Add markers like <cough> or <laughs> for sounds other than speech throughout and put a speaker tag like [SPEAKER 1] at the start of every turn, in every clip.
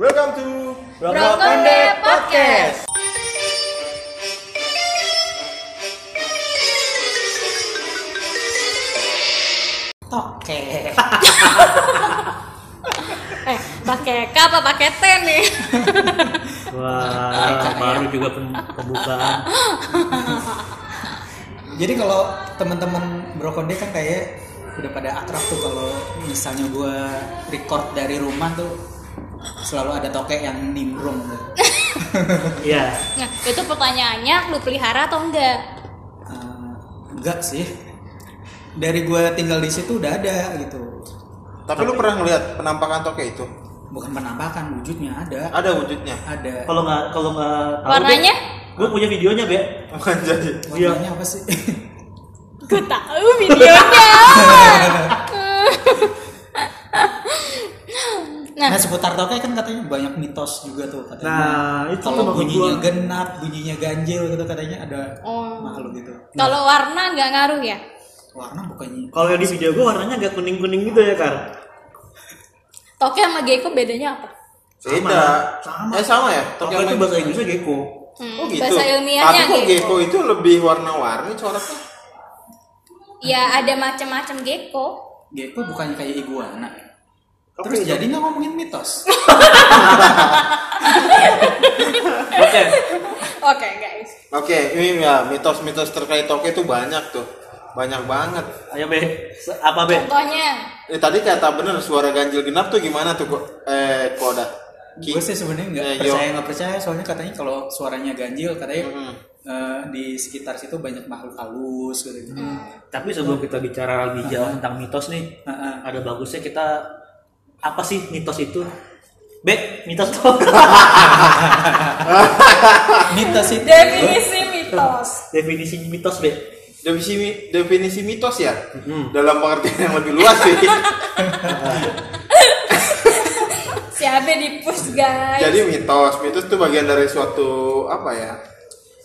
[SPEAKER 1] Welcome to
[SPEAKER 2] Brokonde Podcast.
[SPEAKER 3] Toke. <laughs>
[SPEAKER 2] Eh, pakai K apa pakai T nih?
[SPEAKER 4] Wah, baru juga pembukaan.
[SPEAKER 3] Jadi kalau teman-teman Brokonde kan kayak udah pada akrab tuh kalau misalnya gua record dari rumah tuh selalu ada toke yang nimbrung tuh. <laughs>
[SPEAKER 4] Iya.
[SPEAKER 2] Nah, itu pertanyaannya lu pelihara atau enggak?
[SPEAKER 3] Eh, enggak sih. Dari gua tinggal di situ udah ada gitu.
[SPEAKER 1] Tapi lu pernah ngeliat penampakan toke itu?
[SPEAKER 3] Bukan penampakan, wujudnya ada.
[SPEAKER 1] Ada wujudnya.
[SPEAKER 3] Ada.
[SPEAKER 4] Kalau nggak kalau nggak
[SPEAKER 2] Warnanya?
[SPEAKER 4] gue punya videonya be.
[SPEAKER 1] Bukan jadi.
[SPEAKER 3] Warnanya apa sih?
[SPEAKER 2] Gue tahu videonya. <laughs> nah,
[SPEAKER 3] Nah, seputar toke kan katanya banyak mitos juga tuh katanya.
[SPEAKER 4] Nah, itu
[SPEAKER 3] kalau bunyinya
[SPEAKER 4] gua.
[SPEAKER 3] genap, bunyinya ganjil gitu katanya ada
[SPEAKER 2] Oh.
[SPEAKER 3] makhluk gitu.
[SPEAKER 2] kalau warna nggak ngaruh ya?
[SPEAKER 3] Warna bukannya
[SPEAKER 4] Kalau yang di video gue warnanya agak kuning kuning gitu ya kar.
[SPEAKER 2] Toke sama gecko bedanya apa?
[SPEAKER 1] Beda.
[SPEAKER 4] Sama.
[SPEAKER 1] Eh sama ya?
[SPEAKER 4] Toke itu bahasa Inggrisnya gecko.
[SPEAKER 2] Hmm,
[SPEAKER 1] Oh gitu.
[SPEAKER 2] Bahasa ilmiahnya
[SPEAKER 1] Tapi kok
[SPEAKER 2] gecko.
[SPEAKER 1] gecko itu lebih warna-warni coraknya.
[SPEAKER 2] Ya ada macam-macam gecko.
[SPEAKER 3] Gecko bukannya kayak iguana.
[SPEAKER 1] Oke,
[SPEAKER 3] Terus jadinya ngomongin mitos. <laughs>
[SPEAKER 4] Oke.
[SPEAKER 2] Oke guys.
[SPEAKER 1] Oke, ini ya mitos-mitos terkait toke itu banyak tuh. Banyak banget.
[SPEAKER 4] Ayo be. Apa be?
[SPEAKER 2] Contohnya,
[SPEAKER 1] Eh, tadi kata bener suara ganjil genap tuh gimana tuh kok? Eh? Ki-
[SPEAKER 3] Gue sih sebenarnya nggak
[SPEAKER 1] Eh,
[SPEAKER 3] percaya nggak percaya soalnya katanya kalau suaranya ganjil katanya
[SPEAKER 1] Mm-mm.
[SPEAKER 3] eh, di sekitar situ banyak makhluk halus gitu.
[SPEAKER 4] Tapi sebelum kita bicara lebih jauh tentang mitos nih,
[SPEAKER 3] Heeh.
[SPEAKER 4] ada bagusnya kita apa sih mitos itu? Be, mitos tuh. <laughs>
[SPEAKER 3] Mitos itu
[SPEAKER 2] definisi mitos.
[SPEAKER 4] Definisi mitos be.
[SPEAKER 1] Definisi definisi mitos ya?
[SPEAKER 4] Hmm.
[SPEAKER 1] Dalam pengertian yang lebih luas sih. <laughs>
[SPEAKER 2] Siapa di push guys?
[SPEAKER 1] Jadi mitos, mitos itu bagian dari suatu apa ya?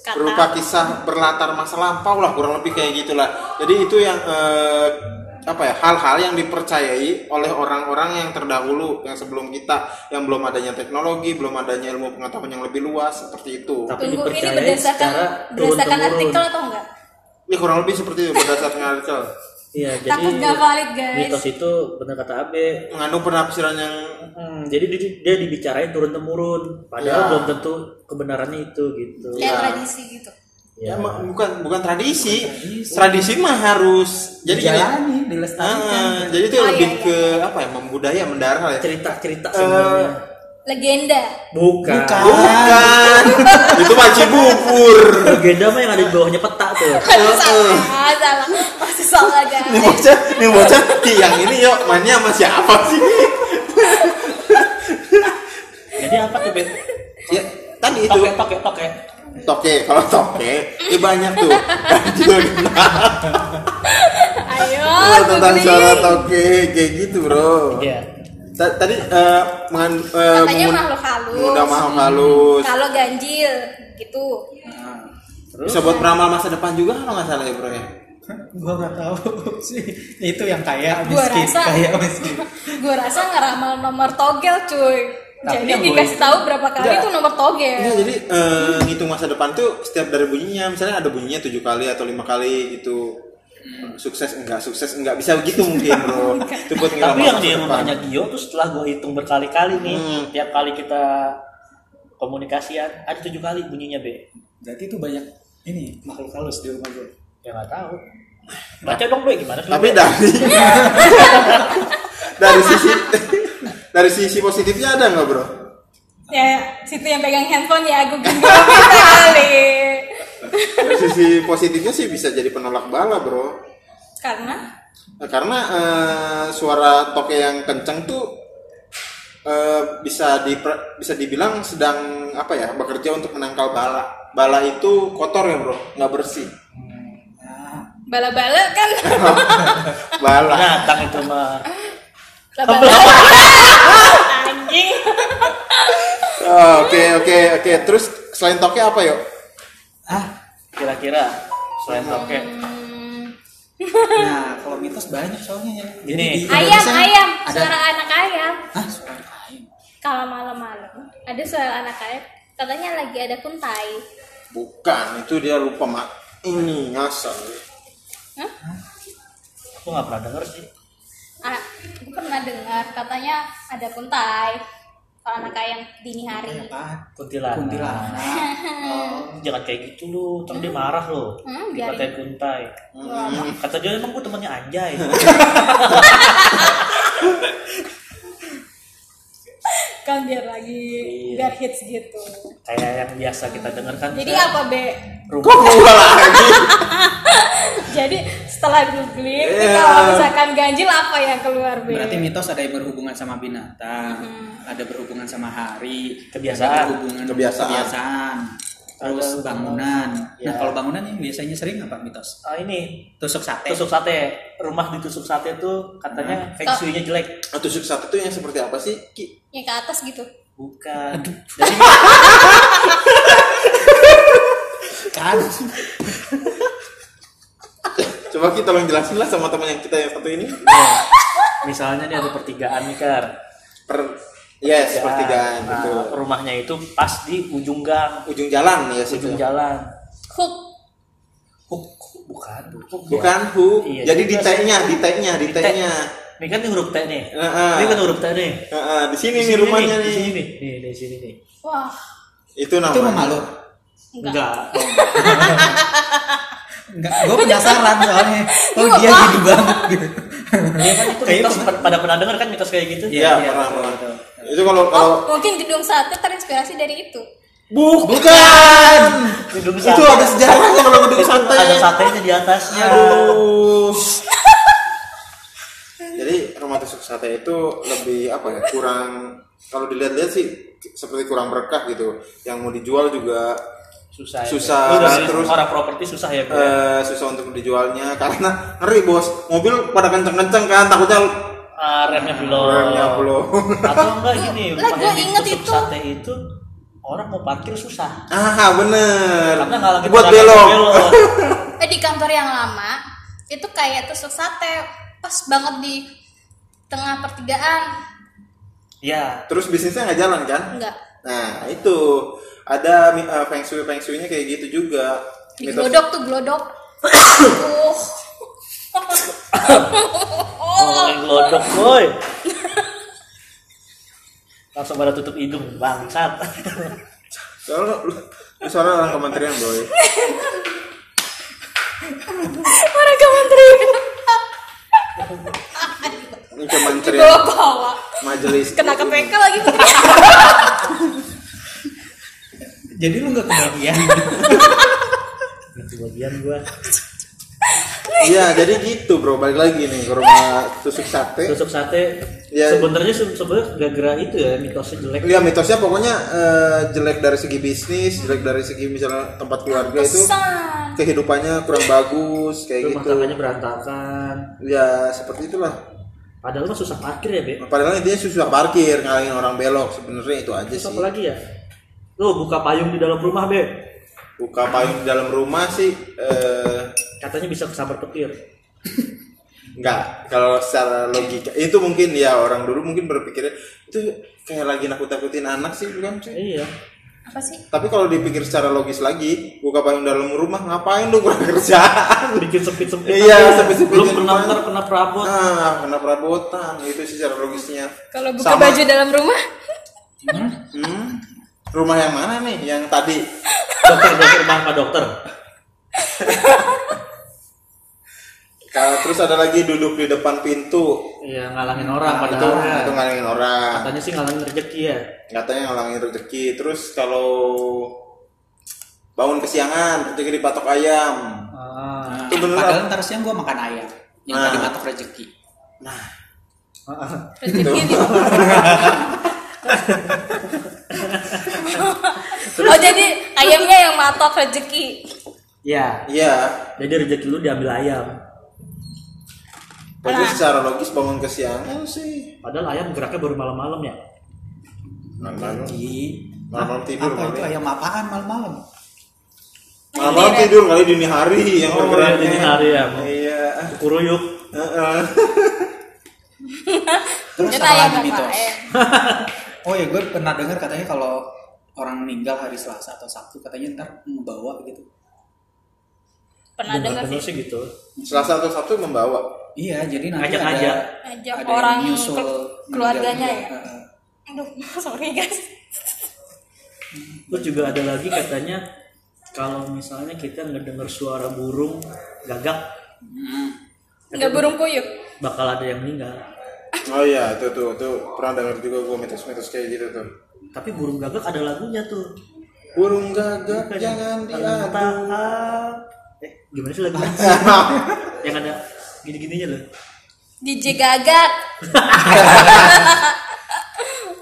[SPEAKER 2] Kata.
[SPEAKER 1] berupa kisah berlatar masa lampau lah kurang lebih kayak gitulah. Jadi itu yang eh, apa ya hal-hal yang dipercayai oleh orang-orang yang terdahulu yang sebelum kita yang belum adanya teknologi belum adanya ilmu pengetahuan yang lebih luas seperti itu.
[SPEAKER 4] Tapi
[SPEAKER 2] Tunggu ini berdasarkan berdasarkan artikel atau enggak?
[SPEAKER 1] Ini kurang lebih seperti itu berdasarkan artikel
[SPEAKER 4] Iya, jadi
[SPEAKER 2] Takut gak valid guys.
[SPEAKER 4] mitos itu benar kata Abe.
[SPEAKER 1] mengandung penafsiran yang
[SPEAKER 4] Hmm, jadi dia, dia dibicarain turun temurun, padahal
[SPEAKER 1] Ya.
[SPEAKER 4] belum tentu kebenarannya itu gitu.
[SPEAKER 2] Kayak
[SPEAKER 1] Ya.
[SPEAKER 2] tradisi gitu.
[SPEAKER 1] Ya, ma- bukan bukan tradisi. Tradisi mah harus jadi gini.
[SPEAKER 3] dijalani, dilestarikan.
[SPEAKER 1] Ah, jadi itu
[SPEAKER 2] Oh,
[SPEAKER 1] lebih
[SPEAKER 2] iya,
[SPEAKER 1] ke apa ya membudaya mendarah ya.
[SPEAKER 4] Cerita-cerita
[SPEAKER 1] Eh,
[SPEAKER 4] sebenarnya.
[SPEAKER 2] Legenda.
[SPEAKER 4] Bukan.
[SPEAKER 3] Bukan.
[SPEAKER 1] Bukan. itu panci bubur.
[SPEAKER 4] Legenda mah yang ada di bawahnya peta tuh.
[SPEAKER 2] Aduh <laughs> salah, salah. Masih salah
[SPEAKER 1] Ini
[SPEAKER 2] guys.
[SPEAKER 1] bocah, ini bocah yang ini yuk mainnya sama siapa sih?
[SPEAKER 4] Jadi apa tuh, Ben?
[SPEAKER 1] Ya, tadi itu
[SPEAKER 4] Toke, toke, toke.
[SPEAKER 1] Toke. Kalau toke, ya banyak tuh. Ganjil genap.
[SPEAKER 2] Ayo,
[SPEAKER 1] Oh, tentang suara toke kayak gitu, bro.
[SPEAKER 4] Iya.
[SPEAKER 1] Ta- Tadi eh mengan, eh,
[SPEAKER 2] Katanya makhluk halus.
[SPEAKER 1] makhluk halus.
[SPEAKER 2] Kalau ganjil gitu.
[SPEAKER 3] Nah,
[SPEAKER 4] Terus
[SPEAKER 1] Bisa buat peramal masa depan juga kalau nggak salah ya, bro ya.
[SPEAKER 3] gua nggak tahu <laughs> sih. Itu yang kaya
[SPEAKER 2] Gua
[SPEAKER 3] miskin,
[SPEAKER 2] rasa-
[SPEAKER 3] kaya miskin. <laughs>
[SPEAKER 2] Gue rasa ngeramal nomor togel cuy.
[SPEAKER 3] Tapi
[SPEAKER 2] Jadi dikasih
[SPEAKER 3] boleh-
[SPEAKER 2] tahu berapa kali
[SPEAKER 1] Enggak.
[SPEAKER 2] itu nomor togel.
[SPEAKER 1] Iya, jadi eh, ngitung masa depan tuh setiap dari bunyinya, misalnya ada bunyinya tujuh kali atau lima kali gitu. Sukses enggak, sukses enggak bisa begitu mungkin, bro. <laughs> Itu buat
[SPEAKER 4] tapi yang dia
[SPEAKER 1] depan.
[SPEAKER 4] namanya Gio tuh setelah gue hitung berkali-kali nih,
[SPEAKER 1] Hmm.
[SPEAKER 4] tiap kali kita komunikasian ada tujuh kali bunyinya be.
[SPEAKER 3] Berarti itu banyak ini makhluk halus di rumah gue.
[SPEAKER 4] Ya nggak tahu. Baca dong be gimana sih?
[SPEAKER 1] Tapi dari <laughs> <laughs> dari sisi dari sisi positifnya ada nggak, bro?
[SPEAKER 2] Ya, situ yang pegang handphone ya, gue genggam <laughs> kali.
[SPEAKER 1] Dari sisi positifnya sih bisa jadi penolak bala, bro.
[SPEAKER 2] Karena
[SPEAKER 1] Nah, karena eh, suara toke yang kenceng tuh eh, bisa di bisa dibilang sedang apa ya bekerja untuk menangkal bala. Bala itu kotor ya bro, nggak bersih.
[SPEAKER 3] Nah,
[SPEAKER 2] bala-bala kan. <laughs>
[SPEAKER 1] Bala.
[SPEAKER 4] Binatang itu mah.
[SPEAKER 2] Anjing.
[SPEAKER 1] Oh, Oke oke oke. Terus selain toke apa yuk?
[SPEAKER 3] ah,
[SPEAKER 4] Kira-kira selain toke.
[SPEAKER 3] nah kalau mitos banyak soalnya ya.
[SPEAKER 4] Gini.
[SPEAKER 2] Ayam, ayam.
[SPEAKER 3] Ada
[SPEAKER 2] Suara anak ayam.
[SPEAKER 3] ah suara ayam.
[SPEAKER 2] kalau malam-malam ada suara anak kayak katanya lagi ada kuntai.
[SPEAKER 1] Bukan, itu dia lupa mak. Ini ngasal.
[SPEAKER 2] Hah?
[SPEAKER 4] Aku nggak pernah denger sih.
[SPEAKER 2] Ah, aku pernah dengar katanya ada kuntai. Kalau anak kayak yang dini hari.
[SPEAKER 3] Apaan?
[SPEAKER 4] Kuntilanak.
[SPEAKER 3] Kuntilanak.
[SPEAKER 4] Oh, jangan kayak gitu lu, ntar dia marah lo.
[SPEAKER 2] Hmm,
[SPEAKER 4] Dikatain kuntai. Kata dia emang gue temannya anjay. <laughs>
[SPEAKER 2] kan biar lagi
[SPEAKER 4] Iya.
[SPEAKER 2] biar hits gitu.
[SPEAKER 4] Kayak yang biasa kita denger kan.
[SPEAKER 2] Jadi apa be?
[SPEAKER 1] Kok gua lagi?
[SPEAKER 2] Jadi setelah googling,
[SPEAKER 1] Iya.
[SPEAKER 2] kalau misalkan ganjil apa yang keluar be?
[SPEAKER 3] Berarti mitos ada yang berhubungan sama binatang, ada berhubungan sama hari,
[SPEAKER 4] Kebiasaan.
[SPEAKER 3] berhubungan
[SPEAKER 1] Kebiasaan.
[SPEAKER 3] kebiasaan, terus
[SPEAKER 4] Ada
[SPEAKER 3] bangunan.
[SPEAKER 4] Ya.
[SPEAKER 3] Nah kalau bangunan yang biasanya sering apa mitos?
[SPEAKER 4] Ah, ini
[SPEAKER 3] Tusuk sate.
[SPEAKER 4] tusuk sate. Rumah ditusuk sate tuh katanya feng shui-nya jelek.
[SPEAKER 1] Ah, tusuk sate itu yang seperti apa sih, Ki?
[SPEAKER 2] Yang ke atas gitu.
[SPEAKER 4] Bukan. Jadi <laughs>
[SPEAKER 3] Kan? <laughs>
[SPEAKER 1] Coba kita tolong jelasin lah sama teman yang kita yang satu ini.
[SPEAKER 4] ya, misalnya nih ada pertigaan nih Kar.
[SPEAKER 1] Per Yes, pertigaan
[SPEAKER 4] Nah,
[SPEAKER 1] gitu.
[SPEAKER 4] rumahnya itu pas di ujung gang,
[SPEAKER 1] Ujung jalan ya situ.
[SPEAKER 4] ujung jalan.
[SPEAKER 2] Hook.
[SPEAKER 4] Hook, bukan, hook ya.
[SPEAKER 1] Bukan hu.
[SPEAKER 4] Iya,
[SPEAKER 1] Jadi di. T-nya, di T-nya, di
[SPEAKER 4] T.
[SPEAKER 1] T-nya.
[SPEAKER 4] Ini kan ini huruf T nih.
[SPEAKER 1] Heeh.
[SPEAKER 4] Ini kan huruf T nih.
[SPEAKER 1] Heeh, di sini nih
[SPEAKER 4] sini
[SPEAKER 1] rumahnya
[SPEAKER 4] Di sini
[SPEAKER 1] nih.
[SPEAKER 4] nih. Nih, di sini nih.
[SPEAKER 2] Wah,
[SPEAKER 1] Itu namanya.
[SPEAKER 3] Itu rumah lo?
[SPEAKER 2] enggak.
[SPEAKER 4] Enggak. <laughs>
[SPEAKER 3] Enggak, gue penasaran soalnya. <laughs> Oh dia gini banget gitu. <laughs>
[SPEAKER 4] Iya kan itu
[SPEAKER 3] Kayaknya
[SPEAKER 4] mitos
[SPEAKER 3] pernah.
[SPEAKER 4] pada pernah dengar kan mitos kayak gitu?
[SPEAKER 1] Iya,
[SPEAKER 3] Iya,
[SPEAKER 1] pernah, pernah.
[SPEAKER 3] betul.
[SPEAKER 1] Itu kalau kalau
[SPEAKER 2] Oh, mungkin gedung sate terinspirasi dari itu.
[SPEAKER 1] bukan.
[SPEAKER 4] Gedung
[SPEAKER 1] Itu
[SPEAKER 4] sate.
[SPEAKER 1] ada sejarahnya kalau gedung
[SPEAKER 4] Itu
[SPEAKER 1] sate.
[SPEAKER 4] Ada satenya di atasnya.
[SPEAKER 1] Aduh. <laughs> Jadi rumah tusuk sate itu lebih apa ya? Kurang kalau dilihat-lihat sih seperti kurang berkah gitu. Yang mau dijual juga
[SPEAKER 4] Susah. ya,
[SPEAKER 1] Susah.
[SPEAKER 4] Lu dari
[SPEAKER 1] terus-
[SPEAKER 4] orang properti susah ya, Bro.
[SPEAKER 1] eh, susah untuk dijualnya karena ngeri bos. Mobil pada kenceng-kenceng kan takutnya
[SPEAKER 4] Ah, remnya belum.
[SPEAKER 1] remnya belum. <laughs>
[SPEAKER 4] Atau enggak gini, yang
[SPEAKER 2] inget itu.
[SPEAKER 4] sate itu orang mau parkir susah.
[SPEAKER 1] ah bener.
[SPEAKER 4] Karena
[SPEAKER 1] Buat belok.
[SPEAKER 4] belok. <laughs>
[SPEAKER 2] Eh di kantor yang lama itu kayak tusuk sate pas banget di tengah pertigaan.
[SPEAKER 4] Iya.
[SPEAKER 1] Terus bisnisnya nggak jalan kan?
[SPEAKER 2] Enggak.
[SPEAKER 1] Nah itu ada eh, feng shui feng shui-nya kayak gitu juga.
[SPEAKER 2] Di
[SPEAKER 1] Mitos-
[SPEAKER 2] glodok tuh glodok. <coughs>
[SPEAKER 4] Ngomongin glodok, boy. Langsung pada tutup hidung, bangsat.
[SPEAKER 1] Soalnya soalnya orang kementerian boy.
[SPEAKER 2] Orang kementerian.
[SPEAKER 1] Ini kementerian
[SPEAKER 2] Bawa-bawa.
[SPEAKER 1] majelis.
[SPEAKER 2] Kena ke PK lagi. <laughs>
[SPEAKER 3] Jadi lu nggak kebagian.
[SPEAKER 4] Itu bagian gua.
[SPEAKER 1] Iya jadi gitu bro. Balik lagi nih ke rumah tusuk sate.
[SPEAKER 4] Tusuk sate.
[SPEAKER 1] Iya.
[SPEAKER 4] Sebenarnya se- sebenarnya gara-gara itu ya mitosnya jelek.
[SPEAKER 1] Lihat mitosnya pokoknya eh, jelek dari segi bisnis, jelek dari segi misalnya tempat keluarga itu kehidupannya kurang bagus kayak
[SPEAKER 4] Rumah
[SPEAKER 1] gitu.
[SPEAKER 4] tangganya berantakan.
[SPEAKER 1] Ya seperti itulah.
[SPEAKER 4] Padahal mah susah parkir ya, Be.
[SPEAKER 1] Padahal intinya susah parkir ngalangin orang belok sebenarnya itu aja
[SPEAKER 4] Terus
[SPEAKER 1] sih.
[SPEAKER 4] apa lagi ya? Lu buka payung di dalam rumah, Be.
[SPEAKER 1] Buka payung di dalam rumah sih eh,
[SPEAKER 4] Katanya bisa kesambar petir.
[SPEAKER 1] Enggak, kalau secara logika itu mungkin ya orang dulu mungkin berpikirnya itu kayak lagi nakut-nakutin anak sih bukan sih?
[SPEAKER 4] Iya.
[SPEAKER 2] Apa sih?
[SPEAKER 1] Tapi kalau dipikir secara logis lagi, buka payung dalam rumah ngapain lu kurang <laughs> kerjaan?
[SPEAKER 4] Bikin sempit-sempit.
[SPEAKER 1] Iya,
[SPEAKER 4] aja.
[SPEAKER 1] sempit-sempitin
[SPEAKER 4] Belum kena
[SPEAKER 1] rumah.
[SPEAKER 4] ntar kena perabot.
[SPEAKER 1] Nah, kena perabotan itu sih secara logisnya.
[SPEAKER 2] Kalau buka
[SPEAKER 1] Sama-
[SPEAKER 2] baju dalam rumah?
[SPEAKER 1] Hmm? Rumah yang mana nih? Yang tadi?
[SPEAKER 4] Dokter, dokter, rumah apa dokter?
[SPEAKER 1] Kalau terus ada lagi duduk di depan pintu.
[SPEAKER 4] Iya, ngalangin orang
[SPEAKER 1] Nah, itu,
[SPEAKER 4] padahal. ya.
[SPEAKER 1] itu ngalangin orang.
[SPEAKER 4] Katanya sih ngalangin rezeki ya.
[SPEAKER 1] Katanya ngalangin rezeki. Terus kalau bangun kesiangan, rezeki dipatok ayam.
[SPEAKER 4] Ah.
[SPEAKER 1] Itu bener
[SPEAKER 3] Padahal ntar siang gue makan ayam yang
[SPEAKER 1] Nah.
[SPEAKER 3] tadi matok rezeki.
[SPEAKER 1] Nah,
[SPEAKER 2] Rezeki di- <laughs> oh jadi ayamnya yang matok rezeki.
[SPEAKER 4] Iya.
[SPEAKER 1] iya.
[SPEAKER 4] Jadi rezeki lu diambil ayam.
[SPEAKER 1] Berarti
[SPEAKER 2] Nah.
[SPEAKER 1] secara logis bangun kesiangan sih.
[SPEAKER 4] Padahal ayam geraknya baru malam-malam ya.
[SPEAKER 1] Malam-malam
[SPEAKER 3] Di
[SPEAKER 1] malam tidur
[SPEAKER 3] apa itu
[SPEAKER 1] kali.
[SPEAKER 3] ayam apaan malam-malam?
[SPEAKER 1] Malam tidur kali dini hari yang
[SPEAKER 4] Oh, iya, dini hari ya.
[SPEAKER 1] Iya.
[SPEAKER 4] Kuruyuk.
[SPEAKER 1] Heeh. <laughs>
[SPEAKER 3] Terus
[SPEAKER 2] ayam
[SPEAKER 3] mitos? <laughs> Oh ya gue pernah dengar katanya kalau orang meninggal hari Selasa atau Sabtu katanya ntar membawa gitu.
[SPEAKER 2] pernah dengar sih
[SPEAKER 4] sih gitu.
[SPEAKER 1] Selasa atau Sabtu membawa.
[SPEAKER 3] Iya jadi nanti
[SPEAKER 4] Ngajak
[SPEAKER 3] ada
[SPEAKER 4] aja.
[SPEAKER 2] Ngajak
[SPEAKER 3] ada
[SPEAKER 2] orang
[SPEAKER 3] nyusul
[SPEAKER 2] keluarganya ya? Aduh <laughs> sorry guys
[SPEAKER 4] Terus juga ada lagi katanya kalau misalnya kita ngedenger suara burung gagak
[SPEAKER 3] Hmm.
[SPEAKER 2] nggak burung puyuh
[SPEAKER 4] bakal ada yang meninggal.
[SPEAKER 1] Oh iya, itu tuh, tuh pernah dengar juga gue mitos-mitos kayak gitu tuh.
[SPEAKER 4] Tapi burung gagak ada lagunya tuh.
[SPEAKER 1] Burung gagak jangan diadu.
[SPEAKER 4] Eh gimana sih lagunya? <laughs> yang ada gini-gininya loh.
[SPEAKER 2] DJ gagak <laughs>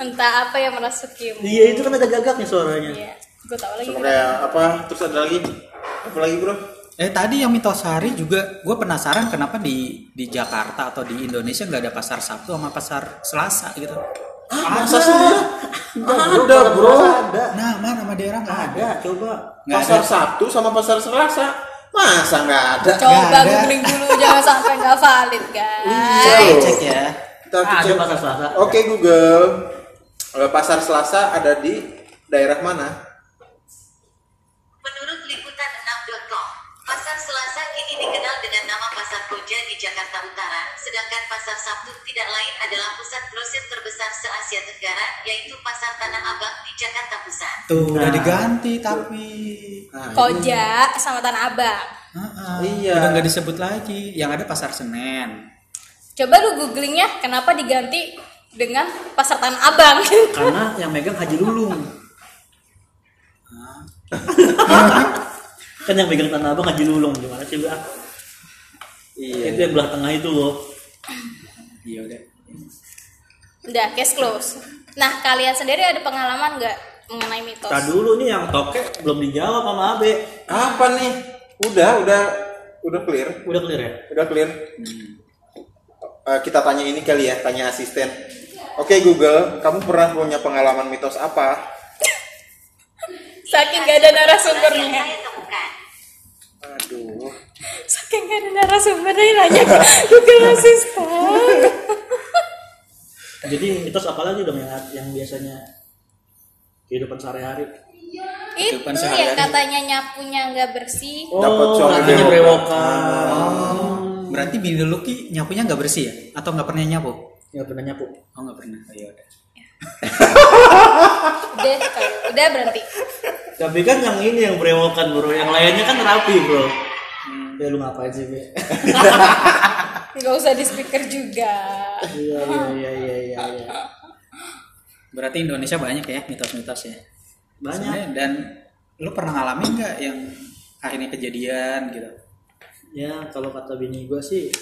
[SPEAKER 2] entah apa yang merasukimu
[SPEAKER 4] Iya itu kan ada gagaknya suaranya.
[SPEAKER 2] iya gue tau lagi
[SPEAKER 1] Sama kayak apa? Terus ada lagi? Apa lagi bro?
[SPEAKER 3] Eh tadi yang mitos hari juga gue penasaran kenapa di di Jakarta atau di Indonesia nggak ada pasar Sabtu sama pasar Selasa gitu.
[SPEAKER 1] Masa sih? Ada bro.
[SPEAKER 4] Ada.
[SPEAKER 3] Nah mana nama daerah nggak ada.
[SPEAKER 4] Ada, coba.
[SPEAKER 3] Nggak
[SPEAKER 1] Pasar
[SPEAKER 3] ada.
[SPEAKER 1] Sabtu sama pasar Selasa. Masa nggak ada?
[SPEAKER 2] coba
[SPEAKER 3] ada.
[SPEAKER 2] googling dulu <laughs> jangan sampai nggak valid guys
[SPEAKER 1] Iya.
[SPEAKER 3] Cek ya.
[SPEAKER 1] Kita
[SPEAKER 4] Ah, ada
[SPEAKER 1] cek.
[SPEAKER 4] pasar Selasa.
[SPEAKER 1] Oke Google. Eh, Pasar Selasa ada di daerah mana?
[SPEAKER 5] Di Jakarta Utara, sedangkan Pasar Sabtu tidak lain adalah pusat grosir terbesar se-Asia Tenggara, yaitu Pasar Tanah Abang di Jakarta Pusat.
[SPEAKER 3] Tuh udah
[SPEAKER 4] Nah.
[SPEAKER 3] diganti tapi.
[SPEAKER 1] Nah,
[SPEAKER 2] koja sama tanah abang
[SPEAKER 3] Heeh.
[SPEAKER 1] Iya.
[SPEAKER 3] Udah nggak disebut lagi. Yang ada pasar Senen.
[SPEAKER 2] coba lu googlingnya kenapa diganti dengan pasar tanah abang <laughs>
[SPEAKER 4] Karena yang megang Haji Lulung. <laughs> kan yang megang tanah abang Haji Lulung gimana sih ah?
[SPEAKER 1] Iya.
[SPEAKER 4] Itu yang belah tengah itu loh.
[SPEAKER 3] Iya udah.
[SPEAKER 2] udah case close nah kalian sendiri ada pengalaman nggak mengenai mitos
[SPEAKER 4] Tak dulu nih yang tokek belum dijawab sama Abe.
[SPEAKER 1] Apa nih? Udah, udah, udah clear.
[SPEAKER 4] Udah clear ya?
[SPEAKER 1] Udah clear. Eh, kita tanya ini kali ya, tanya asisten. Oke Google, kamu pernah punya pengalaman mitos apa?
[SPEAKER 2] saking gak ada narasumbernya.
[SPEAKER 1] Aduh.
[SPEAKER 2] Saking gak ada narasumbernya nanya ke Google Assistant
[SPEAKER 4] Jadi mitos apa lagi dong yang yang biasanya kehidupan sehari-hari?
[SPEAKER 2] itu
[SPEAKER 3] Kehidupan
[SPEAKER 2] yang
[SPEAKER 3] sehari-hari.
[SPEAKER 2] katanya nyapunya nggak bersih
[SPEAKER 1] Dapat suami
[SPEAKER 4] katanya
[SPEAKER 1] berewokan.
[SPEAKER 4] berewokan.
[SPEAKER 3] Berarti bini lu Ki, nyapunya nggak bersih ya? Atau nggak pernah nyapu?
[SPEAKER 4] Nggak pernah nyapu.
[SPEAKER 3] Oh nggak pernah. Oh, ya udah. <laughs>
[SPEAKER 2] udah udah berhenti
[SPEAKER 4] Tapi kan yang ini yang berewokan bro, yang lainnya kan rapi bro. Ya lu ngapain sih be? <laughs>
[SPEAKER 2] nggak usah di speaker juga
[SPEAKER 4] Iya iya iya iya iya. iya.
[SPEAKER 3] Berarti Indonesia banyak ya mitos-mitos ya.
[SPEAKER 4] Banyak.
[SPEAKER 3] Sebenarnya, Dan lu pernah ngalamin nggak yang akhirnya kejadian gitu?
[SPEAKER 4] Ya kalau kata bini gue sih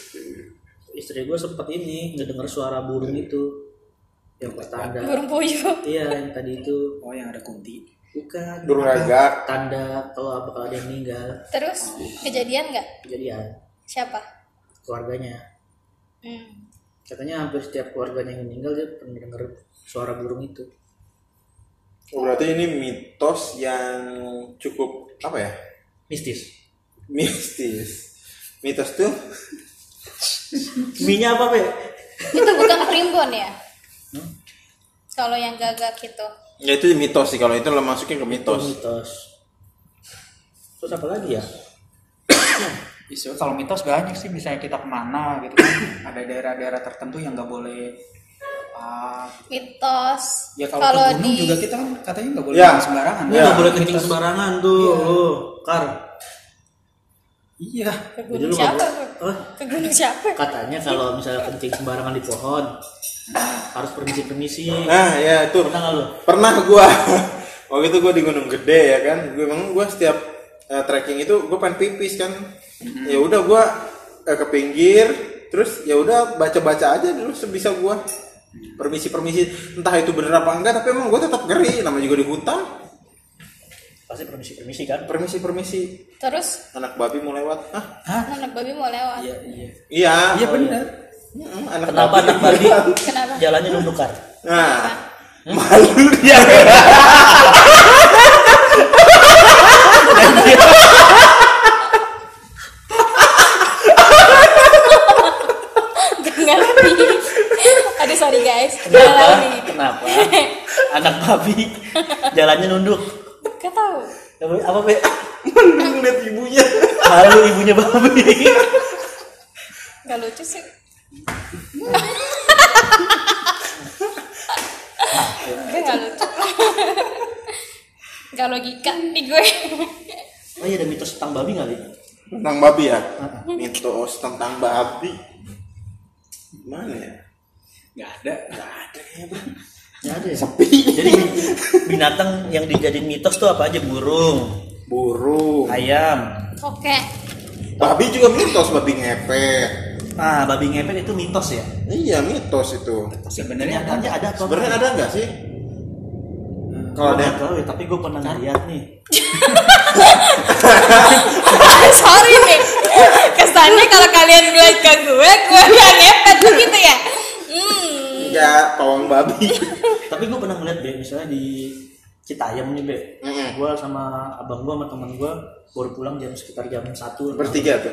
[SPEAKER 4] istri gue sempet ini ngedenger suara burung itu yang pertanda.
[SPEAKER 2] burung puyuh
[SPEAKER 4] Iya yang tadi itu
[SPEAKER 3] Oh yang ada kunti.
[SPEAKER 4] Bukan
[SPEAKER 1] Burung gagak.
[SPEAKER 4] tanda kalau bakal ada yang meninggal.
[SPEAKER 2] Terus kejadian nggak?
[SPEAKER 4] Kejadian.
[SPEAKER 2] Siapa?
[SPEAKER 4] Keluarganya.
[SPEAKER 2] Hmm.
[SPEAKER 4] katanya hampir setiap keluarganya yang meninggal dia pernah denger suara burung itu.
[SPEAKER 1] Oh, berarti ini mitos yang cukup apa ya?
[SPEAKER 4] mistis.
[SPEAKER 1] Mistis. Mitos tuh?
[SPEAKER 4] Minyak apa be
[SPEAKER 2] itu bukan primbon ya? Kalau yang gagak itu
[SPEAKER 1] ya itu mitos sih kalau itu lo masukin ke mitos.
[SPEAKER 4] mitos. Terus apa lagi ya?
[SPEAKER 3] Isu kalau mitos banyak sih misalnya kita ke mana gitu kan. <coughs> Ada daerah-daerah tertentu yang nggak boleh ah,
[SPEAKER 2] mitos.
[SPEAKER 3] Ya kalau,
[SPEAKER 2] kalau
[SPEAKER 3] ke gunung
[SPEAKER 2] di
[SPEAKER 3] juga kita kan katanya nggak boleh
[SPEAKER 1] Ya.
[SPEAKER 3] sembarangan.
[SPEAKER 1] Ya.
[SPEAKER 4] nggak boleh kencing sembarangan tuh.
[SPEAKER 3] Iya.
[SPEAKER 4] lu kar.
[SPEAKER 3] Iya.
[SPEAKER 2] Ke gunung siapa
[SPEAKER 4] oh,
[SPEAKER 2] ke gunung siapa?
[SPEAKER 4] Katanya kalau misalnya kencing sembarangan di pohon harus permisi permisi
[SPEAKER 1] Nah, ya itu.
[SPEAKER 4] pernah nggak lu
[SPEAKER 1] Pernah gua <laughs> waktu itu gua di Gunung Gede ya kan. Gue emang gua setiap eh, trekking itu gua pengen pipis kan. Ya udah gua eh, ke pinggir terus ya udah baca-baca aja dulu sebisa gua. Permisi-permisi entah itu bener apa enggak tapi emang gua tetap ngeri namanya juga di hutan.
[SPEAKER 4] pasti permisi permisi kan
[SPEAKER 1] Permisi-permisi
[SPEAKER 2] terus
[SPEAKER 1] anak babi mau lewat. Ah,
[SPEAKER 3] Hah?
[SPEAKER 2] anak babi mau lewat
[SPEAKER 3] iya iya
[SPEAKER 1] iya.
[SPEAKER 3] iya
[SPEAKER 1] Oh,
[SPEAKER 3] benar
[SPEAKER 1] Anak
[SPEAKER 4] kenapa anak babi? <laughs>
[SPEAKER 2] Kenapa?
[SPEAKER 4] Jalannya nunduk kar
[SPEAKER 1] Nah, malu dia.
[SPEAKER 2] Aduh sorry guys.
[SPEAKER 4] Kenapa? kenapa? Anak babi. Jalannya nunduk.
[SPEAKER 2] Gak tahu.
[SPEAKER 4] apa be?
[SPEAKER 1] Ngeliat ibunya.
[SPEAKER 4] lalu ibunya babi.
[SPEAKER 2] Gak lucu sih. Gue gak lucu. Gak logika nih gue.
[SPEAKER 4] oh iya ada mitos tentang babi nggak?
[SPEAKER 1] Tentang babi ya? Mitos tentang babi. Gimana ya?
[SPEAKER 3] nggak ada
[SPEAKER 1] Gak ada ya bro.
[SPEAKER 4] Nggak ada ya?
[SPEAKER 1] Sepi.
[SPEAKER 4] jadi bin- binatang yang dijadiin mitos tuh apa aja burung
[SPEAKER 1] Burung.
[SPEAKER 4] ayam
[SPEAKER 2] Oke.
[SPEAKER 1] Babi juga mitos, babi ngepet.
[SPEAKER 4] Ah babi ngepet itu mitos ya
[SPEAKER 1] Iya mitos itu.
[SPEAKER 3] sebenarnya ada
[SPEAKER 4] ada ada apa
[SPEAKER 1] Sebenarnya ada nggak sih? Kalau ada
[SPEAKER 4] tahu ya tapi gue pernah ngeliat nih <laughs>
[SPEAKER 2] Sorry nih. Kesannya kalau kalian bilang ke gue, gue yang ngepet begitu ya. Hmm.
[SPEAKER 1] enggak pawang babi. <laughs>
[SPEAKER 4] tapi gue pernah ngeliat be misalnya di Citayam nih be
[SPEAKER 1] Mm-mm.
[SPEAKER 4] gue sama abang gue sama teman gue baru pulang jam sekitar jam satu
[SPEAKER 1] Bertiga tuh.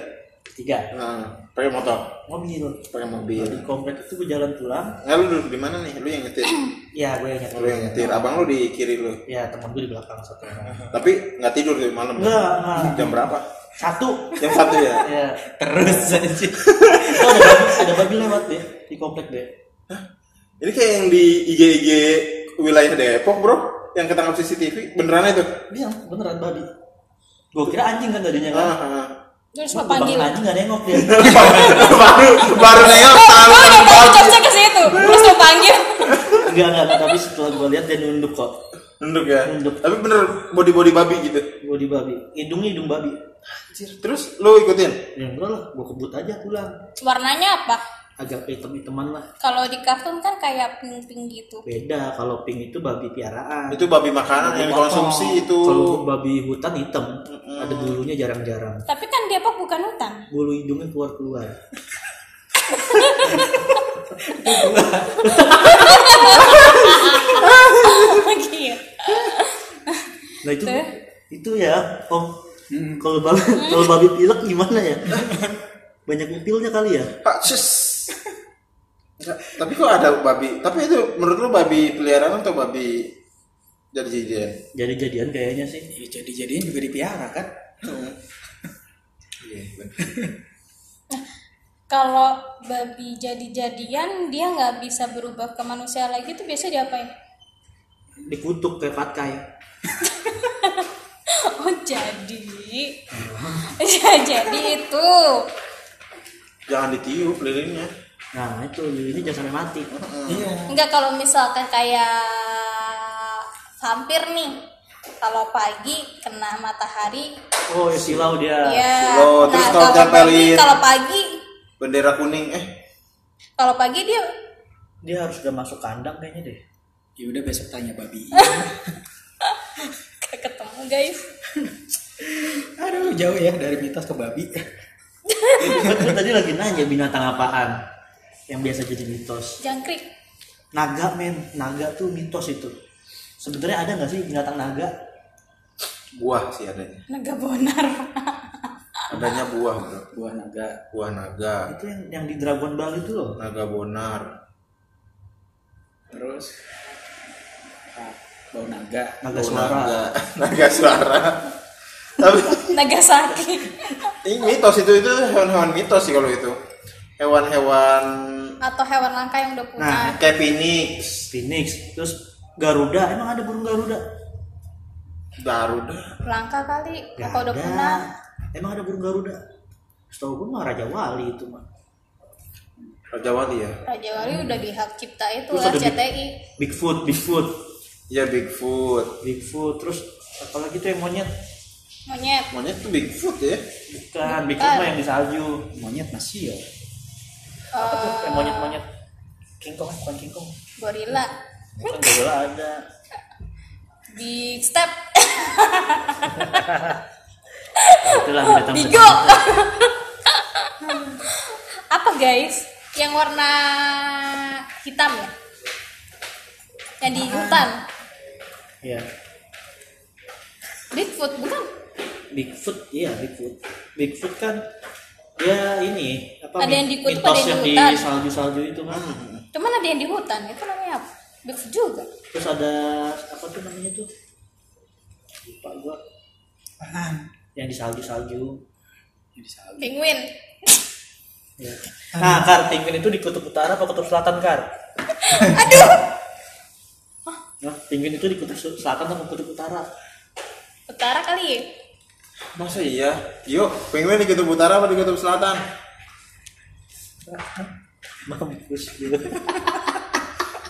[SPEAKER 4] Tiga
[SPEAKER 1] Nah, pakai motor,
[SPEAKER 4] mobil
[SPEAKER 1] pakai mobil.
[SPEAKER 4] di komplek itu gue jalan pulang
[SPEAKER 1] Nah, lu duduk di mana nih? Lu yang nyetir. <clears throat>
[SPEAKER 4] ya gue yang nyetir
[SPEAKER 1] Lu yang nyetir. Abang lu di kiri lu.
[SPEAKER 4] ya teman gue di belakang satu <laughs>
[SPEAKER 1] Tapi nggak tidur tuh malam.
[SPEAKER 4] enggak enggak
[SPEAKER 1] Jam berapa?
[SPEAKER 4] satu
[SPEAKER 1] Jam satu ya. <laughs>
[SPEAKER 4] ya
[SPEAKER 3] terus aja <laughs>
[SPEAKER 4] oh, ada babi, ada babi lewat deh di komplek deh
[SPEAKER 1] Ini kayak yang di IG IG wilayah Depok bro, yang ketangkap CCTV. Beneran itu?
[SPEAKER 4] dia beneran babi gue kira anjing kan tadinya kan
[SPEAKER 1] Ah, ah.
[SPEAKER 2] Terus
[SPEAKER 4] Gua
[SPEAKER 2] lo panggil.
[SPEAKER 4] anjing gak nengok dia
[SPEAKER 1] baru baru nengok tahu
[SPEAKER 2] Gue udah
[SPEAKER 1] babi.
[SPEAKER 2] jokesnya ke situ. Terus lo panggil.
[SPEAKER 4] enggak enggak tapi setelah gue lihat dia nunduk kok
[SPEAKER 1] Nunduk ya.
[SPEAKER 4] Nunduk.
[SPEAKER 1] Tapi bener body body babi gitu.
[SPEAKER 4] di babi hidungnya hidung babi
[SPEAKER 1] Anjir. Terus lu ikutin?
[SPEAKER 4] ya enggak lah gue kebut aja pulang
[SPEAKER 2] Warnanya apa?
[SPEAKER 4] Agak hitam hitaman lah
[SPEAKER 2] Kalau di kartun kan kayak pink-pink gitu.
[SPEAKER 4] beda kalau pink itu babi piaraan
[SPEAKER 1] Itu babi makanan yang dikonsumsi itu.
[SPEAKER 4] kalau babi hutan hitam ada bulunya jarang-jarang
[SPEAKER 2] Tapi kan Depok bukan hutan.
[SPEAKER 4] bulu hidungnya keluar keluar
[SPEAKER 2] Gitu.
[SPEAKER 4] nah itu
[SPEAKER 2] Tuh.
[SPEAKER 4] itu ya om kalau babi kalau babi pilek gimana ya banyak pilnya kali ya
[SPEAKER 1] Pak. Enggak, tapi kok ada babi? Tapi itu menurut lu babi peliharaan atau babi jadi jadian?
[SPEAKER 4] jadi jadian kayaknya sih
[SPEAKER 3] ya, jadi jadian juga dipiara kan
[SPEAKER 1] Iya, bener.
[SPEAKER 2] Kalau babi jadi-jadian dia nggak bisa berubah ke manusia lagi tuh biasa diapain?
[SPEAKER 4] dikutuk kayak patkai <laughs>
[SPEAKER 2] Oh jadi, ya <laughs> jadi itu.
[SPEAKER 1] Jangan ditiup lilinnya.
[SPEAKER 4] nah itu ini jangan sampai mati.
[SPEAKER 3] Iya.
[SPEAKER 2] Enggak kalau misalkan kayak vampir nih, kalau pagi kena matahari,
[SPEAKER 4] oh ya silau dia.
[SPEAKER 2] Ya.
[SPEAKER 1] Oh, terus kalau
[SPEAKER 2] kalau pagi,
[SPEAKER 1] tempelin-
[SPEAKER 2] kalau pagi,
[SPEAKER 1] Bendera kuning eh.
[SPEAKER 2] kalau pagi dia
[SPEAKER 4] dia harus udah masuk kandang kayaknya deh.
[SPEAKER 3] Ya udah besok tanya babi. <laughs>
[SPEAKER 2] Ketemu guys.
[SPEAKER 3] aduh jauh ya dari mitos ke babi
[SPEAKER 4] tadi lagi nanya binatang apaan yang biasa jadi mitos
[SPEAKER 2] Jangkrik.
[SPEAKER 4] naga men naga tuh mitos itu sebenarnya ada nggak sih binatang naga
[SPEAKER 1] buah sih adanya.
[SPEAKER 2] Naga bonar.
[SPEAKER 1] Adanya buah, Bro.
[SPEAKER 3] buah naga
[SPEAKER 1] Buah naga,
[SPEAKER 4] itu yang yang di Dragon Ball itu loh
[SPEAKER 1] naga bonar.
[SPEAKER 3] terus ah, bau naga
[SPEAKER 4] naga suara
[SPEAKER 1] Naga, <laughs> naga suara. Tapi
[SPEAKER 2] Nagasaki.
[SPEAKER 1] ini mitos itu itu hewan-hewan mitos sih kalau itu. Hewan-hewan
[SPEAKER 2] Atau hewan langka yang udah punah.
[SPEAKER 4] Nah,
[SPEAKER 1] kayak phoenix,
[SPEAKER 4] phoenix terus Garuda emang ada burung Garuda
[SPEAKER 1] Garuda.
[SPEAKER 2] Langka kali. Apa udah punah?
[SPEAKER 4] emang ada burung Garuda setahu gue mah Raja Wali itu mah
[SPEAKER 1] Raja Wali ya.
[SPEAKER 2] Raja Wali udah di hak cipta itu
[SPEAKER 4] Terus
[SPEAKER 2] lah
[SPEAKER 4] Big-
[SPEAKER 2] CTI.
[SPEAKER 4] Bigfoot Bigfoot
[SPEAKER 1] Ya Bigfoot.
[SPEAKER 4] Bigfoot terus apalagi tuh yang monyet
[SPEAKER 2] Monyet.
[SPEAKER 1] Monyet tuh Bigfoot ya.
[SPEAKER 4] bukan Bigfoot mah yang di salju
[SPEAKER 3] monyet masih ya
[SPEAKER 4] apa tuh
[SPEAKER 2] eh,
[SPEAKER 4] yang monyet-monyet King Kong bukan King Kong
[SPEAKER 2] gorila.
[SPEAKER 4] bukan gorila ada
[SPEAKER 2] Big step.
[SPEAKER 4] itulah binatang
[SPEAKER 2] Bigo. Apa guys? Yang warna hitam ya? Yang di hutan.
[SPEAKER 4] ya
[SPEAKER 2] Bigfoot bukan?
[SPEAKER 4] Bigfoot iya Bigfoot Bigfoot kan dia ini apa
[SPEAKER 2] Ada yang di kutub,
[SPEAKER 4] mitos
[SPEAKER 2] ada yang
[SPEAKER 4] yang
[SPEAKER 2] di
[SPEAKER 4] di
[SPEAKER 2] hutan.
[SPEAKER 4] salju-salju itu kan
[SPEAKER 2] Cuman ada yang di hutan. Itu namanya apa? Bigfoot juga.
[SPEAKER 4] terus ada apa tuh namanya tuh lupa gua
[SPEAKER 3] Apaan?
[SPEAKER 4] yang di salju-salju
[SPEAKER 3] Jadi salah.
[SPEAKER 2] Penguin.
[SPEAKER 4] ya. nah kar penguin itu di kutub utara apa kutub selatan kar <laughs>
[SPEAKER 2] Aduh.
[SPEAKER 4] nah, penguin itu di kutub selatan atau kutub utara
[SPEAKER 2] Utara kali ya?
[SPEAKER 1] Masa iya? Yuk, penguin di kutub utara apa di kutub selatan?
[SPEAKER 4] mampus gitu <laughs>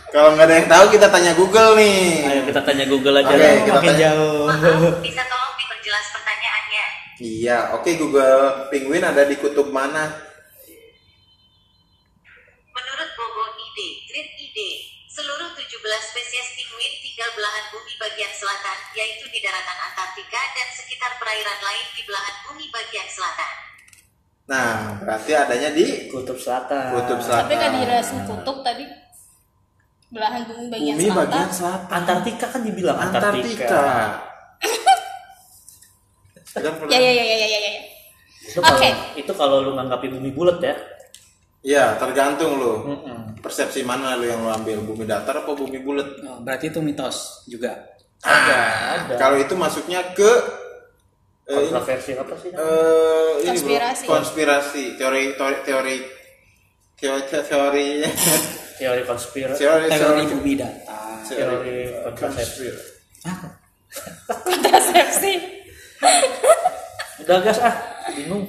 [SPEAKER 1] Kalau nggak ada yang tahu kita tanya Google nih.
[SPEAKER 4] ayo kita tanya Google aja
[SPEAKER 1] Oke,
[SPEAKER 4] lah
[SPEAKER 1] kita
[SPEAKER 4] makin
[SPEAKER 1] tanya.
[SPEAKER 4] jauh
[SPEAKER 5] Maaf, bisa tolong diperjelas pertanyaannya.
[SPEAKER 1] Iya, oke Google. Penguin ada di kutub mana?
[SPEAKER 5] Bumi bagian selatan, yaitu di daratan Antartika dan sekitar perairan lain di belahan bumi bagian selatan.
[SPEAKER 1] Nah, berarti adanya di
[SPEAKER 4] kutub selatan
[SPEAKER 1] kutub selatan.
[SPEAKER 2] Tapi kan dijelasin kutub tadi. Belahan bumi bagian
[SPEAKER 1] Bumi
[SPEAKER 2] selatan.
[SPEAKER 1] bagian selatan.
[SPEAKER 4] Antartika kan dibilang
[SPEAKER 1] Antartika.
[SPEAKER 4] Antartika, <laughs>
[SPEAKER 1] pernah-
[SPEAKER 2] Ya ya ya ya ya ya.
[SPEAKER 4] Itu kalau
[SPEAKER 2] Oke.
[SPEAKER 4] itu kalau lu nganggapi bumi bulat ya
[SPEAKER 1] Iya, tergantung lo.
[SPEAKER 4] Mm-mm.
[SPEAKER 1] Persepsi mana lo yang lo ambil? Bumi datar apa bumi bulat?
[SPEAKER 3] Oh, berarti itu mitos juga.
[SPEAKER 4] ada ada
[SPEAKER 1] Kalau itu masuknya ke eh,
[SPEAKER 4] kontroversi apa sih
[SPEAKER 1] eh, ini bro,
[SPEAKER 2] Konspirasi.
[SPEAKER 1] konspirasi, teori teori teori teori teori
[SPEAKER 4] teori konspirasi
[SPEAKER 1] teori
[SPEAKER 3] Teori bumi datar.
[SPEAKER 4] teori kontrasepsi
[SPEAKER 3] Apa?
[SPEAKER 2] Kontrasepsi.
[SPEAKER 4] udah gas ah bingung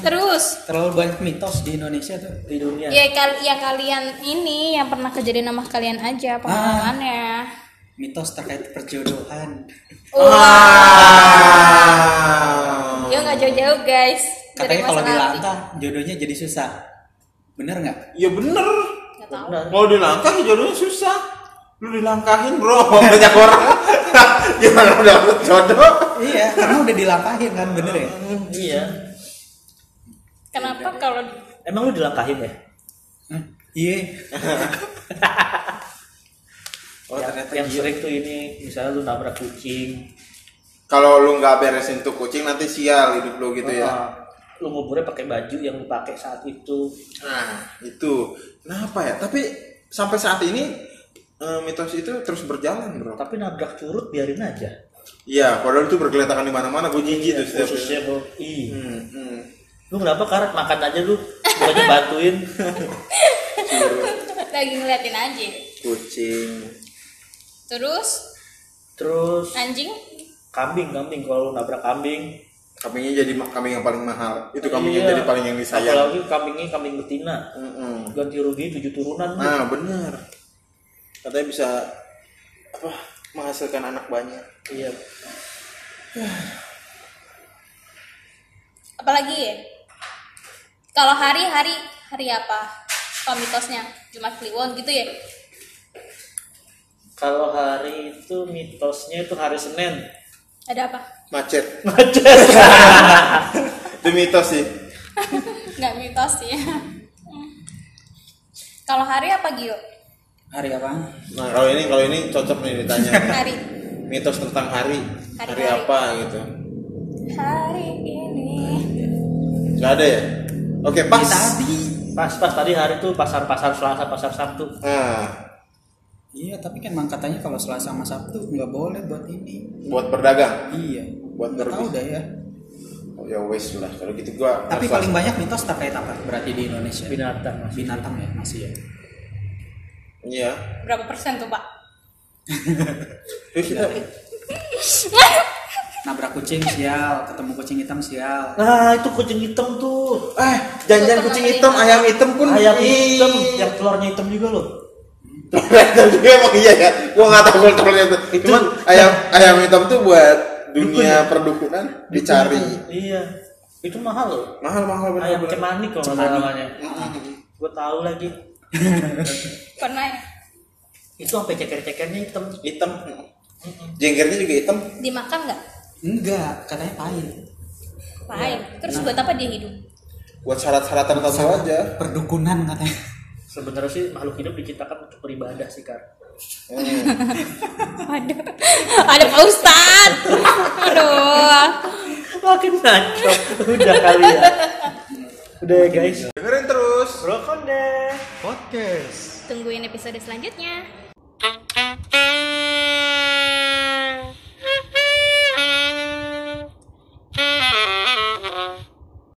[SPEAKER 2] Terus
[SPEAKER 3] Terlalu banyak mitos di Indonesia tuh.
[SPEAKER 4] di dunia
[SPEAKER 2] ya kal ya kalian ini yang pernah kejadian sama kalian aja pengalamannya.
[SPEAKER 3] Mitos terkait perjodohan.
[SPEAKER 1] Ah.
[SPEAKER 2] Ya nggak jauh-jauh guys.
[SPEAKER 3] Katanya kalau dilangkah jodohnya jadi susah. Bener nggak?
[SPEAKER 1] Ya bener. Mau dilangkah jodohnya susah. Lu dilangkahin bro, <laughs> banyak orang. <laughs> Gimana udah dapet jodoh?
[SPEAKER 3] Iya, karena udah dilangkahin kan, bener ya?
[SPEAKER 4] iya
[SPEAKER 2] Kenapa kalau
[SPEAKER 4] emang lu dilangkahin ya
[SPEAKER 3] Hah? Iya. <laughs>
[SPEAKER 1] Oh
[SPEAKER 4] yang,
[SPEAKER 1] ternyata
[SPEAKER 4] yang
[SPEAKER 1] gitu.
[SPEAKER 4] sering tuh ini misalnya lu nabrak kucing
[SPEAKER 1] Kalau lu nggak beresin tuh kucing nanti sial hidup lu gitu ya.
[SPEAKER 4] Ah, lu nguburnya pakai baju yang lu pakai saat itu
[SPEAKER 1] Nah itu kenapa ya? Tapi sampai saat ini eh, mitos itu terus berjalan bro.
[SPEAKER 4] tapi nabrak curut biarin aja
[SPEAKER 1] Iya, padahal itu bergeletakan di mana-mana. Gue jijik tuh setiap.
[SPEAKER 4] khususnya bro ih
[SPEAKER 1] Hmm, hmm.
[SPEAKER 4] lu kenapa karet makan aja lu bukannya bantuin <laughs>
[SPEAKER 2] lagi ngeliatin aja?
[SPEAKER 1] Kucing.
[SPEAKER 2] Terus
[SPEAKER 4] terus
[SPEAKER 2] anjing?
[SPEAKER 4] kambing kambing kalau lu nabrak kambing
[SPEAKER 1] Kambingnya jadi kambing yang paling mahal. Itu kambingnya
[SPEAKER 4] Iya.
[SPEAKER 1] jadi paling yang disayang.
[SPEAKER 4] apalagi kambingnya kambing betina
[SPEAKER 1] Mm-mm.
[SPEAKER 4] ganti rugi tujuh turunan.
[SPEAKER 1] Nah bener. Katanya bisa apa menghasilkan anak banyak.
[SPEAKER 4] iya <sighs>
[SPEAKER 2] Apalagi ya? Kalau hari hari hari apa? Apa mitosnya? Jumat Kliwon gitu ya?
[SPEAKER 4] kalau hari itu mitosnya itu hari Senin
[SPEAKER 2] Ada apa?
[SPEAKER 1] Macet. <laughs>
[SPEAKER 4] macet <laughs>
[SPEAKER 1] Itu mitos sih. <laughs>
[SPEAKER 2] Nggak mitos ya. Kalau hari apa Gio?
[SPEAKER 3] Hari apa?
[SPEAKER 1] Nah kalau ini kalau ini cocok nih ditanya. <laughs>
[SPEAKER 2] Hari
[SPEAKER 1] mitos tentang hari. Hari,
[SPEAKER 2] Hari-hari.
[SPEAKER 1] apa gitu.
[SPEAKER 2] hari ini.
[SPEAKER 1] Gak ada ya? Oke pas.
[SPEAKER 3] Tadi.
[SPEAKER 4] pas pas tadi hari itu pasar pasar Selasa pasar Sabtu
[SPEAKER 1] Nah,
[SPEAKER 3] Iya, tapi kan emang katanya kalau Selasa sama Sabtu nggak boleh buat ini.
[SPEAKER 1] buat berdagang.
[SPEAKER 3] Iya.
[SPEAKER 1] Buat
[SPEAKER 3] Nggak tahu dah ya.
[SPEAKER 1] Oh, ya wes lah kalau gitu gua.
[SPEAKER 3] Tapi paling banyak mitos terkait apa? Berarti di Indonesia.
[SPEAKER 4] binatang
[SPEAKER 3] Binatang ya masih ya.
[SPEAKER 1] Iya.
[SPEAKER 2] Berapa persen tuh Pak?
[SPEAKER 1] Terus kita
[SPEAKER 3] Nabrak kucing sial, ketemu kucing hitam sial.
[SPEAKER 4] nah itu kucing hitam tuh.
[SPEAKER 1] Eh jangan kucing hitam, ayam hitam pun
[SPEAKER 4] ayam hitam. Yang telurnya hitam juga loh.
[SPEAKER 1] Hitam juga <laughs> emang iya ya. Gua nggak tahu kalau telurnya itu.
[SPEAKER 4] Itu-
[SPEAKER 1] Cuman ayam ayam hitam tuh buat dunia perdukunan dicari.
[SPEAKER 4] iya. Itu mahal loh.
[SPEAKER 1] Mahal mahal bener
[SPEAKER 4] ayam
[SPEAKER 1] bener.
[SPEAKER 4] cemanik kalau nggak namanya. Gue tahu lagi <laughs>
[SPEAKER 2] Pernah ya?
[SPEAKER 4] itu sampai ceker-cekernya hitam
[SPEAKER 1] Hitam. Jenggernya juga hitam.
[SPEAKER 2] Dimakan nggak?
[SPEAKER 3] Enggak, katanya pahit.
[SPEAKER 2] Pahit. Terus buat apa dia hidup?
[SPEAKER 1] Buat syarat-syarat tertentu aja.
[SPEAKER 3] Perdukunan katanya.
[SPEAKER 4] sebenarnya sih makhluk hidup diciptakan untuk beribadah sih kar
[SPEAKER 1] Hmm. <laughs>
[SPEAKER 2] Aduh, ada Pak Ustad. Aduh.
[SPEAKER 4] makin ngaco udah kali ya Udah ya, guys.
[SPEAKER 1] Dengerin terus.
[SPEAKER 4] Rokonde
[SPEAKER 3] Podcast.
[SPEAKER 2] Tungguin episode selanjutnya.